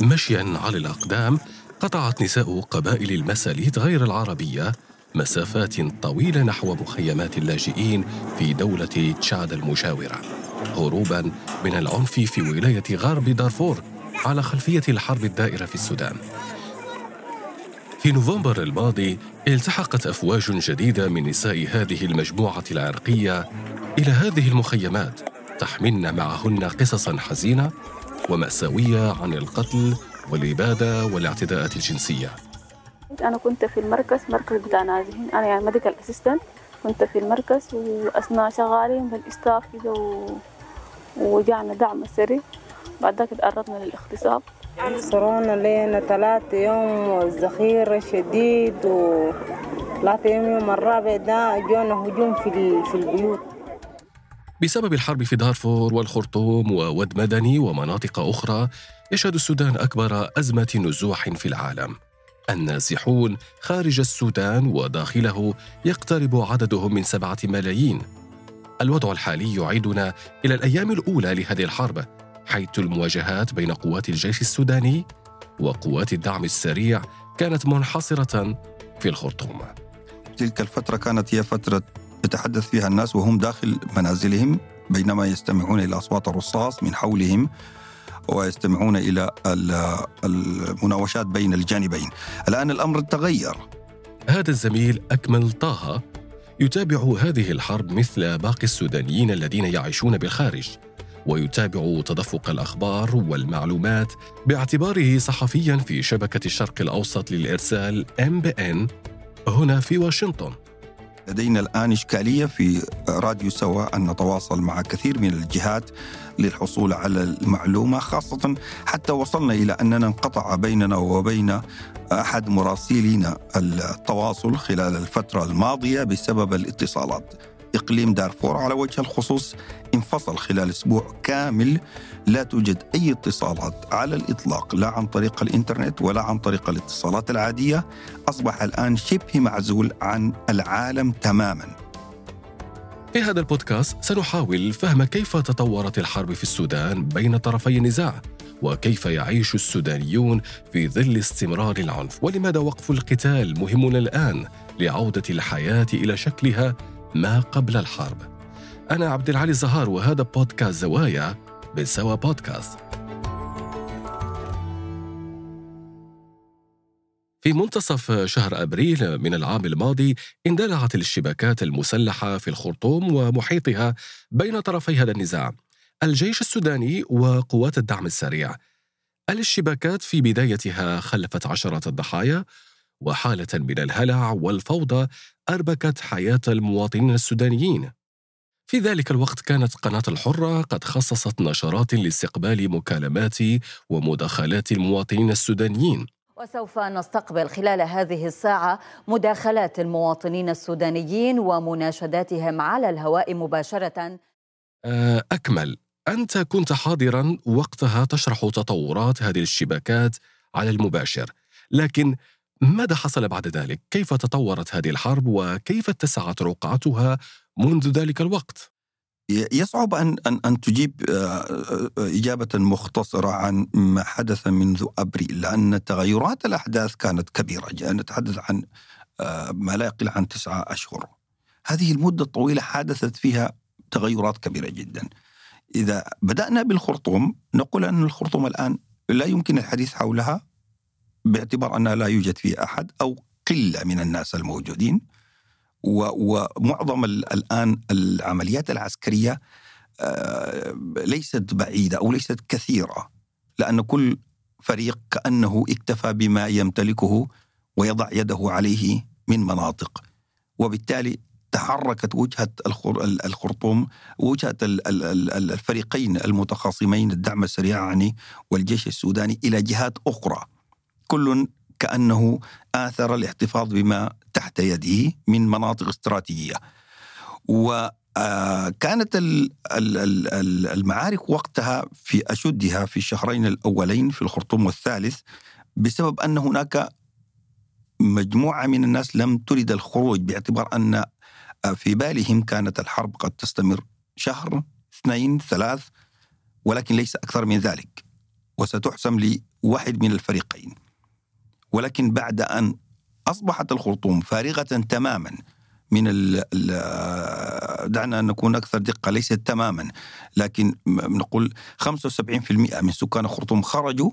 مشيا على الأقدام قطعت نساء قبائل المساليت غير العربية مسافات طويلة نحو مخيمات اللاجئين في دولة تشاد المجاورة هروبا من العنف في ولاية غرب دارفور على خلفية الحرب الدائرة في السودان. في نوفمبر الماضي التحقت أفواج جديدة من نساء هذه المجموعة العرقية إلى هذه المخيمات تحملن معهن قصصا حزينة ومأساوية عن القتل والإبادة والاعتداءات الجنسية. أنا كنت في المركز مركز بتاع نازحين. أنا يعني medical assistant كنت في المركز وأثناء شغالين بال staff كده و... وجانا دعم سريع. بعد ذاك تعرضنا للاغتصاب. صرونا لنا ثلاثة يوم والذخيرة شديد وثلاثة يوم يوم الرابع ده جونا هجوم في في البيوت. بسبب الحرب في دارفور والخرطوم وود مدني ومناطق أخرى يشهد السودان أكبر أزمة نزوح في العالم. النازحون خارج السودان وداخله يقترب عددهم من سبعة ملايين. الوضع الحالي يعيدنا إلى الأيام الأولى لهذه الحرب حيث المواجهات بين قوات الجيش السوداني وقوات الدعم السريع كانت منحصرة في الخرطوم. تلك الفترة كانت هي فترة يتحدث فيها الناس وهم داخل منازلهم بينما يستمعون إلى أصوات الرصاص من حولهم ويستمعون إلى المناوشات بين الجانبين. الآن الأمر تغير. هذا الزميل أكمل طه يتابع هذه الحرب مثل باقي السودانيين الذين يعيشون بالخارج ويتابع تدفق الأخبار والمعلومات باعتباره صحفيا في شبكة الشرق الأوسط للإرسال ام بي ان هنا في واشنطن. لدينا الآن إشكالية في راديو سوا أن نتواصل مع كثير من الجهات للحصول على المعلومة خاصة حتى وصلنا إلى أننا انقطع بيننا وبين أحد مراسلين التواصل خلال الفترة الماضية بسبب الاتصالات. إقليم دارفور على وجه الخصوص انفصل خلال أسبوع كامل. لا توجد أي اتصالات على الإطلاق لا عن طريق الإنترنت ولا عن طريق الاتصالات العادية. أصبح الآن شبه معزول عن العالم تماما. في هذا البودكاست سنحاول فهم كيف تطورت الحرب في السودان بين طرفي النزاع وكيف يعيش السودانيون في ظل استمرار العنف ولماذا وقف القتال مهم الآن لعودة الحياة إلى شكلها ما قبل الحرب. أنا عبد العالي الزهار وهذا بودكاست زوايا بسوا بودكاست. في منتصف شهر أبريل من العام الماضي اندلعت الاشتباكات المسلحة في الخرطوم ومحيطها بين طرفي هذا النزاع الجيش السوداني وقوات الدعم السريع. الاشتباكات في بدايتها خلفت عشرات الضحايا وحالة من الهلع والفوضى أربكت حياة المواطنين السودانيين. في ذلك الوقت كانت قناة الحرة قد خصصت نشرات لاستقبال مكالمات ومداخلات المواطنين السودانيين. وسوف نستقبل خلال هذه الساعة مداخلات المواطنين السودانيين ومناشداتهم على الهواء مباشرة. آه، أكمل. أنت كنت حاضرا وقتها تشرح تطورات هذه الاشتباكات على المباشر لكن ماذا حصل بعد ذلك؟ كيف تطورت هذه الحرب وكيف اتسعت رقعتها منذ ذلك الوقت؟ يصعب ان ان أن تجيب آه، آه، إجابة مختصرة عن ما حدث منذ أبريل لأن تغيرات الأحداث كانت كبيرة نتحدث عن آه، ما لا يقل عن تسعة أشهر. هذه المدة الطويلة حدثت فيها تغيرات كبيرة جدا. إذا بدأنا بالخرطوم نقول أن الخرطوم الآن لا يمكن الحديث حولها باعتبار أنها لا يوجد فيها أحد أو قلة من الناس الموجودين. ومعظم الآن العمليات العسكرية آه، ليست بعيدة أو ليست كثيرة لأن كل فريق كأنه اكتفى بما يمتلكه ويضع يده عليه من مناطق. وبالتالي تحركت وجهة الخرطوم وجهة الفريقين المتخاصمين الدعم السريع يعني والجيش السوداني إلى جهات أخرى. كل كأنه آثر الاحتفاظ بما تحت يده من مناطق استراتيجية. وكانت المعارك وقتها في أشدها في الشهرين الأولين في الخرطوم والثالث بسبب أن هناك مجموعة من الناس لم تريد الخروج باعتبار أن في بالهم كانت الحرب قد تستمر شهر اثنين ثلاث ولكن ليس أكثر من ذلك وستحسم واحد من الفريقين ولكن بعد أن أصبحت الخرطوم فارغة تماما من ال دعنا نكون أكثر دقة ليست تماما لكن نقول 75% من سكان الخرطوم خرجوا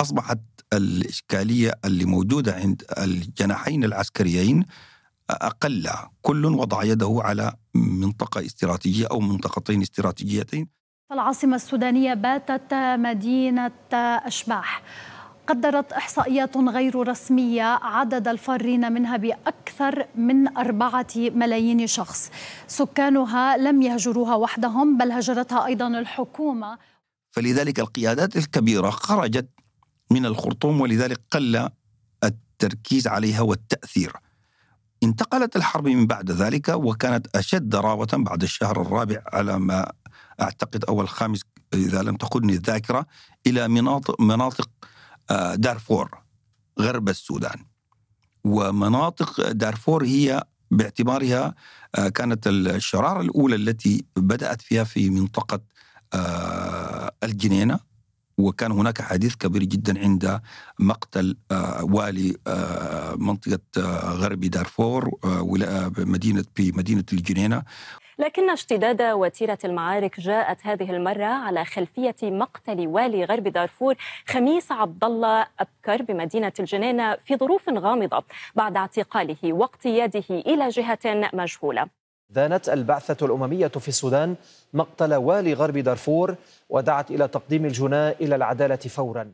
أصبحت الإشكالية اللي موجودة عند الجناحين العسكريين أقل. كل وضع يده على منطقة استراتيجية أو منطقتين استراتيجيتين. العاصمة السودانية باتت مدينة أشباح. قدرت إحصائيات غير رسمية عدد الفارين منها بأكثر من أربعة ملايين شخص. سكانها لم يهجروها وحدهم بل هجرتها أيضا الحكومة. فلذلك القيادات الكبيرة خرجت من الخرطوم ولذلك قل التركيز عليها والتأثير. انتقلت الحرب من بعد ذلك وكانت أشد ضراوة بعد الشهر الرابع على ما أعتقد أو الخامس إذا لم تخدني الذاكرة إلى مناطق, مناطق دارفور غرب السودان. ومناطق دارفور هي باعتبارها آه، كانت الشرارة الأولى التي بدأت فيها في منطقة آه، الجنينة. وكان هناك حديث كبير جدا عند مقتل والي منطقة غرب دارفور مدينة في مدينة الجنينة. لكن اشتداد وتيرة المعارك جاءت هذه المرة على خلفية مقتل والي غرب دارفور خميس عبد الله أبكر بمدينة الجنينة في ظروف غامضة بعد اعتقاله واقتياده إلى جهة مجهولة. دانت البعثة الأممية في السودان مقتل والي غرب دارفور ودعت إلى تقديم الجناء إلى العدالة فورا.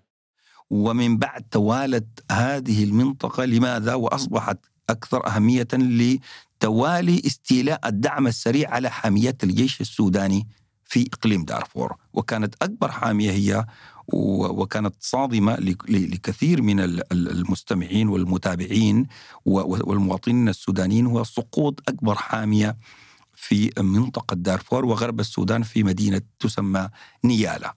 ومن بعد توالت هذه المنطقة لماذا؟ وأصبحت أكثر أهمية توالي استيلاء الدعم السريع على حاميات الجيش السوداني في إقليم دارفور وكانت أكبر حامية هي وكانت صادمة لكثير من المستمعين والمتابعين والمواطنين السودانيين هو سقوط أكبر حامية في منطقة دارفور وغرب السودان في مدينة تسمى نيالا.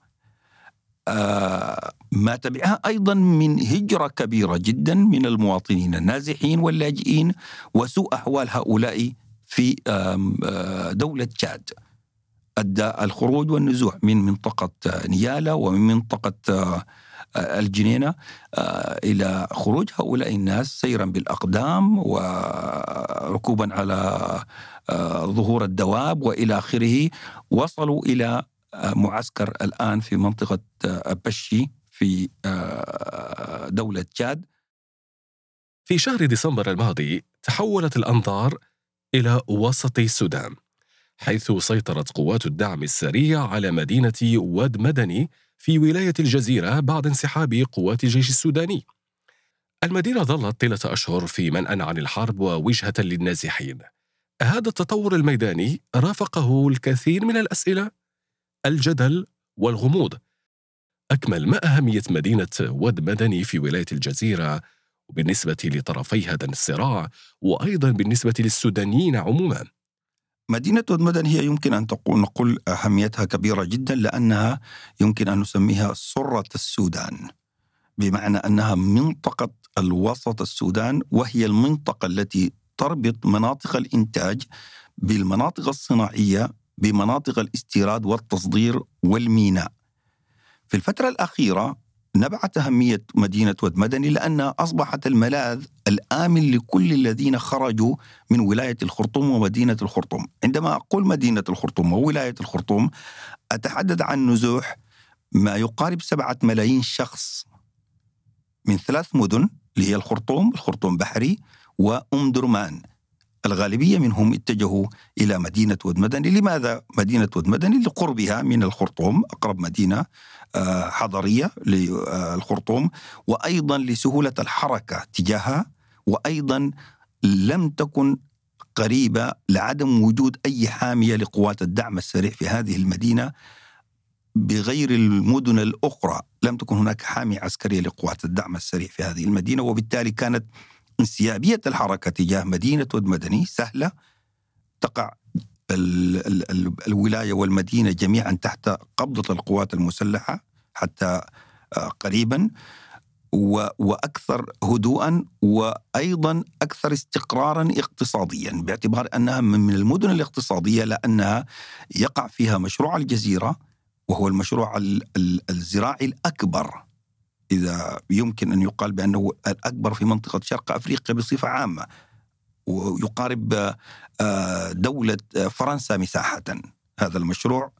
آه، ما تبعها أيضا من هجرة كبيرة جدا من المواطنين النازحين واللاجئين وسوء أحوال هؤلاء في آه، دولة تشاد. أدى الخروج والنزوح من منطقة نيالا ومن منطقة آه، الجنينة إلى خروج هؤلاء الناس سيرا بالأقدام وركوبا على ظهور الدواب وإلى آخره وصلوا إلى معسكر الآن في منطقة بشي في آه، دولة تشاد. في شهر ديسمبر الماضي تحولت الأنظار إلى وسط السودان حيث سيطرت قوات الدعم السريع على مدينة واد مدني في ولاية الجزيرة بعد انسحاب قوات الجيش السوداني. المدينة ظلت طيلة أشهر في منأى عن الحرب ووجهة للنازحين. هذا التطور الميداني رافقه الكثير من الأسئلة. الجدل والغموض. أكمل ما أهمية مدينة ود مدني في ولاية الجزيرة بالنسبة لطرفي هذا الصراع وأيضا بالنسبة للسودانيين عموما؟ مدينة ود مدني هي يمكن أن نقول أهميتها كبيرة جدا لأنها يمكن أن نسميها سرة السودان بمعنى أنها منطقة الوسط السودان وهي المنطقة التي تربط مناطق الإنتاج بالمناطق الصناعية بمناطق الاستيراد والتصدير والميناء. في الفترة الأخيرة نبعت أهمية مدينة ود مدني لأنها أصبحت الملاذ الآمن لكل الذين خرجوا من ولاية الخرطوم ومدينة الخرطوم عندما أقول مدينة الخرطوم وولاية الخرطوم أتحدث عن نزوح ما يقارب سبعة ملايين شخص من ثلاث مدن اللي هي الخرطوم الخرطوم بحري وأم درمان الغالبية منهم اتجهوا إلى مدينة ود مدني لماذا مدينة ود مدني لقربها من الخرطوم أقرب مدينة آه، حضرية للخرطوم وأيضا لسهولة الحركة تجاهها وأيضا لم تكن قريبة لعدم وجود أي حامية لقوات الدعم السريع في هذه المدينة بغير المدن الأخرى. لم تكن هناك حامية عسكرية لقوات الدعم السريع في هذه المدينة وبالتالي كانت انسيابية الحركة تجاه مدينة ود مدني سهلة. تقع ال ال ال الولاية والمدينة جميعا تحت قبضة القوات المسلحة حتى آه، قريبا وأكثر هدوءا وأيضا أكثر استقرارا اقتصاديا باعتبار أنها من المدن الاقتصادية لأنها يقع فيها مشروع الجزيرة وهو المشروع الزراعي الأكبر. إذا يمكن أن يقال بأنه الأكبر في منطقة شرق أفريقيا بصفة عامة ويقارب آه، دولة فرنسا مساحة. هذا المشروع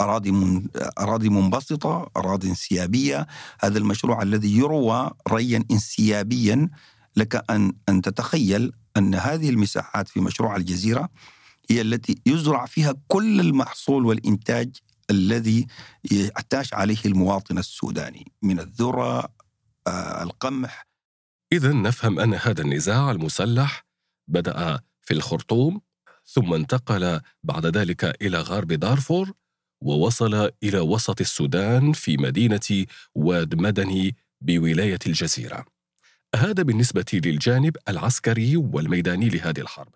أراضي من أراضي منبسطة أراضي انسيابية. هذا المشروع الذي يروى ريا انسيابيا. لك أن أن تتخيل أن هذه المساحات في مشروع الجزيرة هي التي يزرع فيها كل المحصول والإنتاج الذي يحتاج عليه المواطن السوداني من الذرة آه، القمح. إذا نفهم أن هذا النزاع المسلح بدأ في الخرطوم ثم انتقل بعد ذلك إلى غرب دارفور ووصل إلى وسط السودان في مدينة واد مدني بولاية الجزيرة. هذا بالنسبة للجانب العسكري والميداني لهذه الحرب.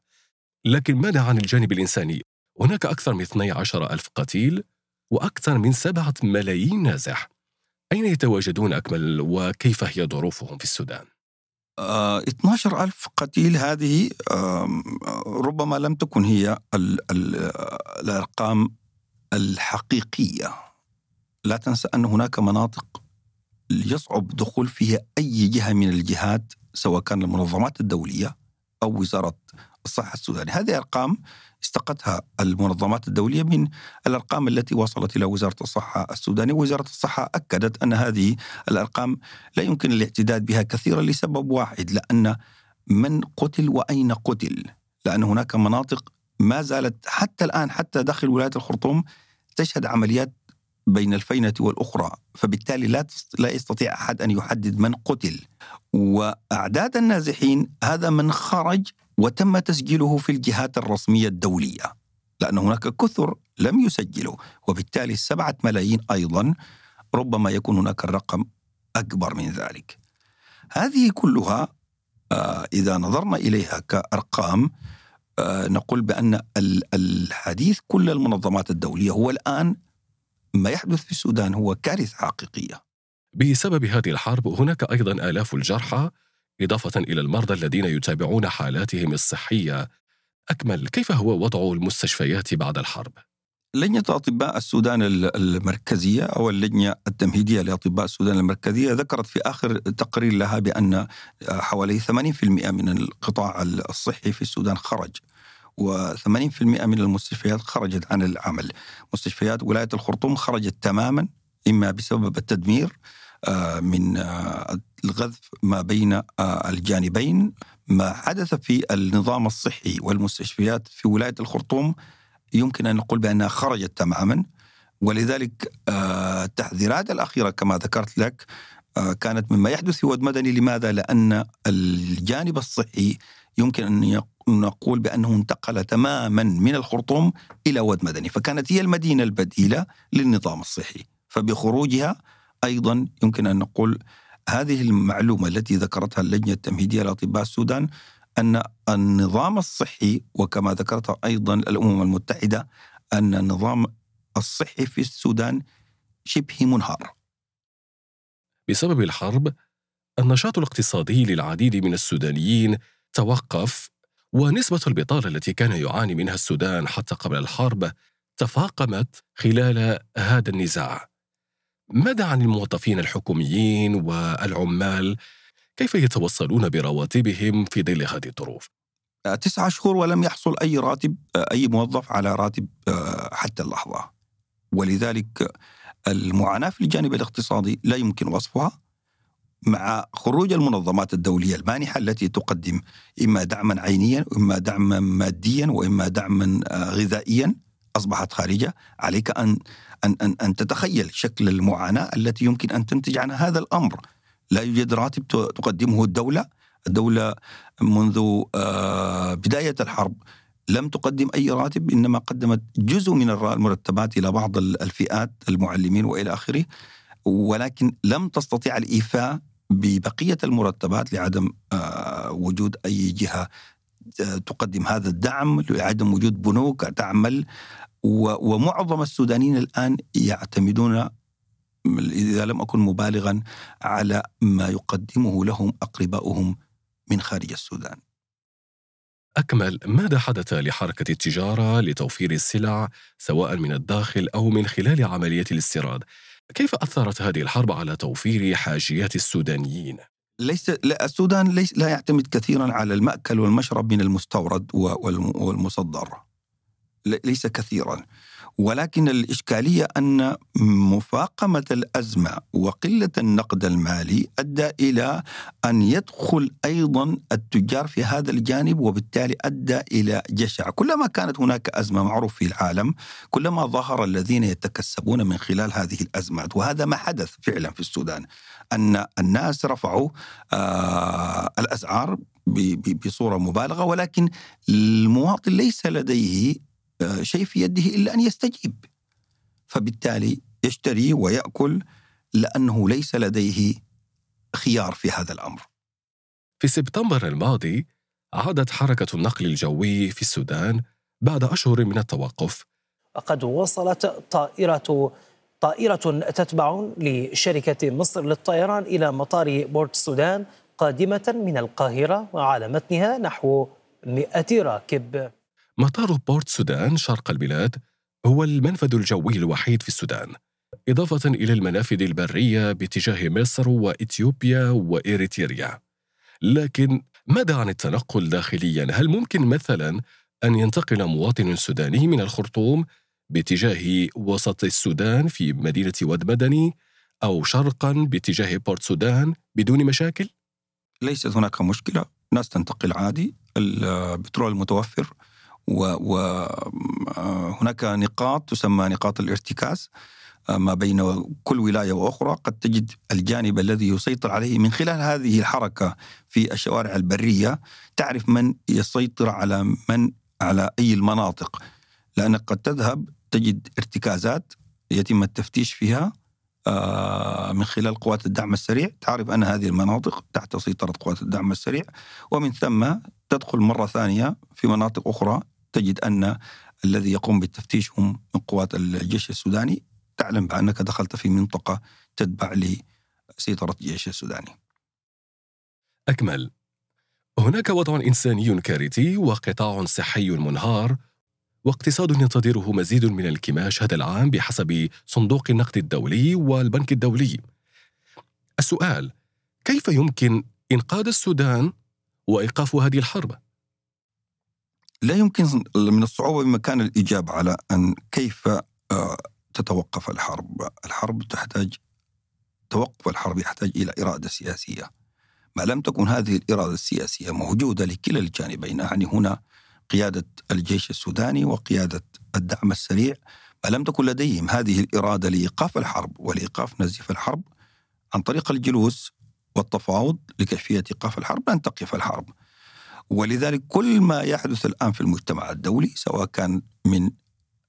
لكن ماذا عن الجانب الإنساني؟ هناك أكثر من 12 ألف قتيل وأكثر من سبعة ملايين نازح. أين يتواجدون أكمل وكيف هي ظروفهم في السودان؟ آه 12 ألف قتيل هذه آه ربما لم تكن هي ال ال الأرقام الحقيقية. لا تنسى أن هناك مناطق يصعب دخول فيها أي جهة من الجهات سواء كان المنظمات الدولية أو وزارة الصحة السودانية. هذه أرقام استقتها المنظمات الدولية من الأرقام التي وصلت إلى وزارة الصحة السودانية. وزارة الصحة أكدت أن هذه الأرقام لا يمكن الاعتداد بها كثيرا لسبب واحد لأن من قتل وأين قتل؟ لأن هناك مناطق ما زالت حتى الآن حتى داخل ولاية الخرطوم تشهد عمليات بين الفينة والأخرى. فبالتالي لا لا يستطيع أحد أن يحدد من قتل. وأعداد النازحين هذا من خرج وتم تسجيله في الجهات الرسمية الدولية لأن هناك كثر لم يسجلوا وبالتالي السبعة ملايين أيضا ربما يكون هناك الرقم أكبر من ذلك. هذه كلها آه، إذا نظرنا إليها كأرقام آه، نقول بأن الحديث كل المنظمات الدولية هو الآن ما يحدث في السودان هو كارثة حقيقية. بسبب هذه الحرب هناك أيضا آلاف الجرحى إضافة إلى المرضى الذين يتابعون حالاتهم الصحية. أكمل كيف هو وضع المستشفيات بعد الحرب؟ لجنة أطباء السودان المركزية أو اللجنة التمهيدية لأطباء السودان المركزية. ذكرت في آخر تقرير لها بأن حوالي 80% من القطاع الصحي في السودان خرج و80% من المستشفيات خرجت عن العمل. مستشفيات ولاية الخرطوم خرجت تماما إما بسبب التدمير آه، من آه، الغذف ما بين آه، الجانبين ما حدث في النظام الصحي والمستشفيات في ولاية الخرطوم. يمكن أن نقول بأنها خرجت تماما. ولذلك التحذيرات الأخيرة كما ذكرت لك كانت مما يحدث في ود مدني. لماذا؟ لأن الجانب الصحي يمكن أن نقول بأنه انتقل تماما من الخرطوم إلى ود مدني. فكانت هي المدينة البديلة للنظام الصحي. فبخروجها أيضا يمكن أن نقول هذه المعلومة التي ذكرتها اللجنة التمهيدية لأطباء السودان أن النظام الصحي وكما ذكرتها أيضا الأمم المتحدة أن النظام الصحي في السودان شبه منهار. بسبب الحرب النشاط الاقتصادي للعديد من السودانيين توقف ونسبة البطالة التي كان يعاني منها السودان حتى قبل الحرب تفاقمت خلال هذا النزاع. ماذا عن الموظفين الحكوميين والعمال؟ كيف يتوصلون برواتبهم في ظل هذه الظروف؟ تسعة شهور ولم يحصل أي راتب أي موظف على راتب آه، حتى اللحظة ولذلك المعاناة في الجانب الاقتصادي لا يمكن وصفها مع خروج المنظمات الدولية المانحة التي تقدم إما دعما عينيا وإما دعما ماديا وإما دعما آه، غذائيا أصبحت خارجة عليك أن أن أن أن تتخيل شكل المعاناة التي يمكن أن تنتج عن هذا الأمر. لا يوجد راتب تقدمه الدولة. الدولة منذ آه، بداية الحرب لم تقدم أي راتب إنما قدمت جزء من المرتبات إلى بعض الفئات المعلمين وإلى آخره. ولكن لم تستطيع الإيفاء ببقية المرتبات لعدم آه، وجود أي جهة آه، تقدم هذا الدعم لعدم وجود بنوك تعمل ومعظم السودانيين الآن يعتمدون إذا لم أكن مبالغا على ما يقدمه لهم أقرباؤهم من خارج السودان أكمل ماذا حدث لحركة التجارة لتوفير السلع سواء من الداخل أو من خلال عملية الاستيراد؟ كيف أثرت هذه الحرب على توفير حاجيات السودانيين؟ ليس لا السودان ليس لا يعتمد كثيرا على المأكل والمشرب من المستورد والمصدر. ليس كثيرا. ولكن الإشكالية أن مفاقمة الأزمة وقلة النقد المالي أدى إلى أن يدخل أيضا التجار في هذا الجانب وبالتالي أدى إلى جشع. كلما كانت هناك أزمة معروف في العالم كلما ظهر الذين يتكسبون من خلال هذه الأزمات وهذا ما حدث فعلا في السودان. أن الناس رفعوا آه الأسعار بصورة مبالغة ولكن المواطن ليس لديه شيء في يده إلا أن يستجيب فبالتالي يشتري ويأكل لأنه ليس لديه خيار في هذا الأمر. في سبتمبر الماضي عادت حركة النقل الجوي في السودان بعد أشهر من التوقف. وقد وصلت طائرة طائرة تتبع لشركة مصر للطيران إلى مطار بورت السودان قادمة من القاهرة وعلى متنها نحو 100 راكب. مطار بورت سودان شرق البلاد هو المنفذ الجوي الوحيد في السودان إضافة إلى المنافذ البرية باتجاه مصر وإثيوبيا وإريتريا لكن ماذا عن التنقل داخليا؟ هل ممكن مثلا أن ينتقل مواطن سوداني من الخرطوم باتجاه وسط السودان في مدينة ود مدني أو شرقا باتجاه بورت سودان بدون مشاكل؟ ليست هناك مشكلة. ناس تنتقل عادي. البترول متوفر وهناك نقاط تسمى نقاط الارتكاز. ما بين كل ولاية وأخرى قد تجد الجانب الذي يسيطر عليه من خلال هذه الحركة في الشوارع البرية. تعرف من يسيطر على من على أي المناطق. لأنك قد تذهب تجد ارتكازات يتم التفتيش فيها آه، من خلال قوات الدعم السريع. تعرف أن هذه المناطق تحت سيطرة قوات الدعم السريع. ومن ثم تدخل مرة ثانية في مناطق أخرى تجد أن الذي يقوم بالتفتيش هم من قوات الجيش السوداني. تعلم بأنك دخلت في منطقة تتبع لسيطرة الجيش السوداني. أكمل. هناك وضع إنساني كارثي وقطاع صحي منهار. واقتصاد ينتظره مزيد من الكماش هذا العام بحسب صندوق النقد الدولي والبنك الدولي. السؤال كيف يمكن إنقاذ السودان وإيقاف هذه الحرب؟ لا يمكن من الصعوبة بمكان الإجابة على أن كيف آه، تتوقف الحرب. الحرب تحتاج توقف الحرب يحتاج إلى إرادة سياسية. ما لم تكن هذه الإرادة السياسية موجودة لكلا الجانبين يعني هنا قيادة الجيش السوداني وقيادة الدعم السريع ما لم تكن لديهم هذه الإرادة لإيقاف الحرب ولإيقاف نزيف الحرب عن طريق الجلوس والتفاوض لكيفية إيقاف الحرب لن تقف الحرب. ولذلك كل ما يحدث الآن في المجتمع الدولي سواء كان من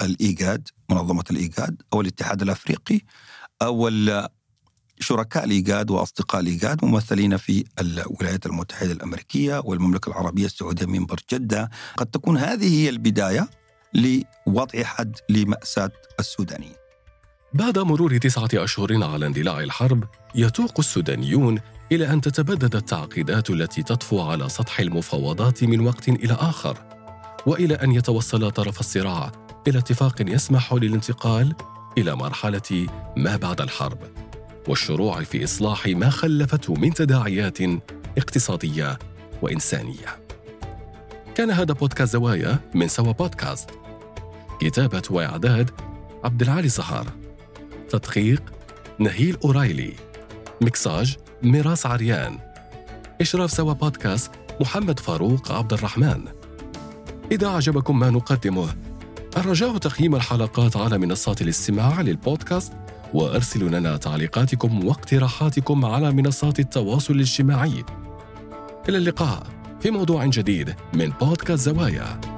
الإيجاد منظمة الإيجاد أو الاتحاد الأفريقي أو شركاء الإيجاد وأصدقاء الإيجاد ممثلين في الولايات المتحدة الأمريكية والمملكة العربية السعودية منبر جدة. قد تكون هذه هي البداية لوضع حد لمأساة السودانيين بعد مرور تسعة أشهر على اندلاع الحرب يتوق السودانيون إلى أن تتبدد التعقيدات التي تطفو على سطح المفاوضات من وقت إلى آخر وإلى أن يتوصل طرف الصراع إلى اتفاق يسمح للانتقال إلى مرحلة ما بعد الحرب. والشروع في إصلاح ما خلفته من تداعيات اقتصادية وإنسانية. كان هذا بودكاست زوايا من سوا بودكاست. كتابة وإعداد عبد العالي زهار تدقيق نهيل أورايلي. مكساج ميراس عريان. إشراف سوا بودكاست محمد فاروق عبد الرحمن. إذا أعجبكم ما نقدمه الرجاء تقييم الحلقات على منصات الاستماع للبودكاست وأرسلوا لنا تعليقاتكم واقتراحاتكم على منصات التواصل الاجتماعي. إلى اللقاء في موضوع جديد من بودكاست زوايا.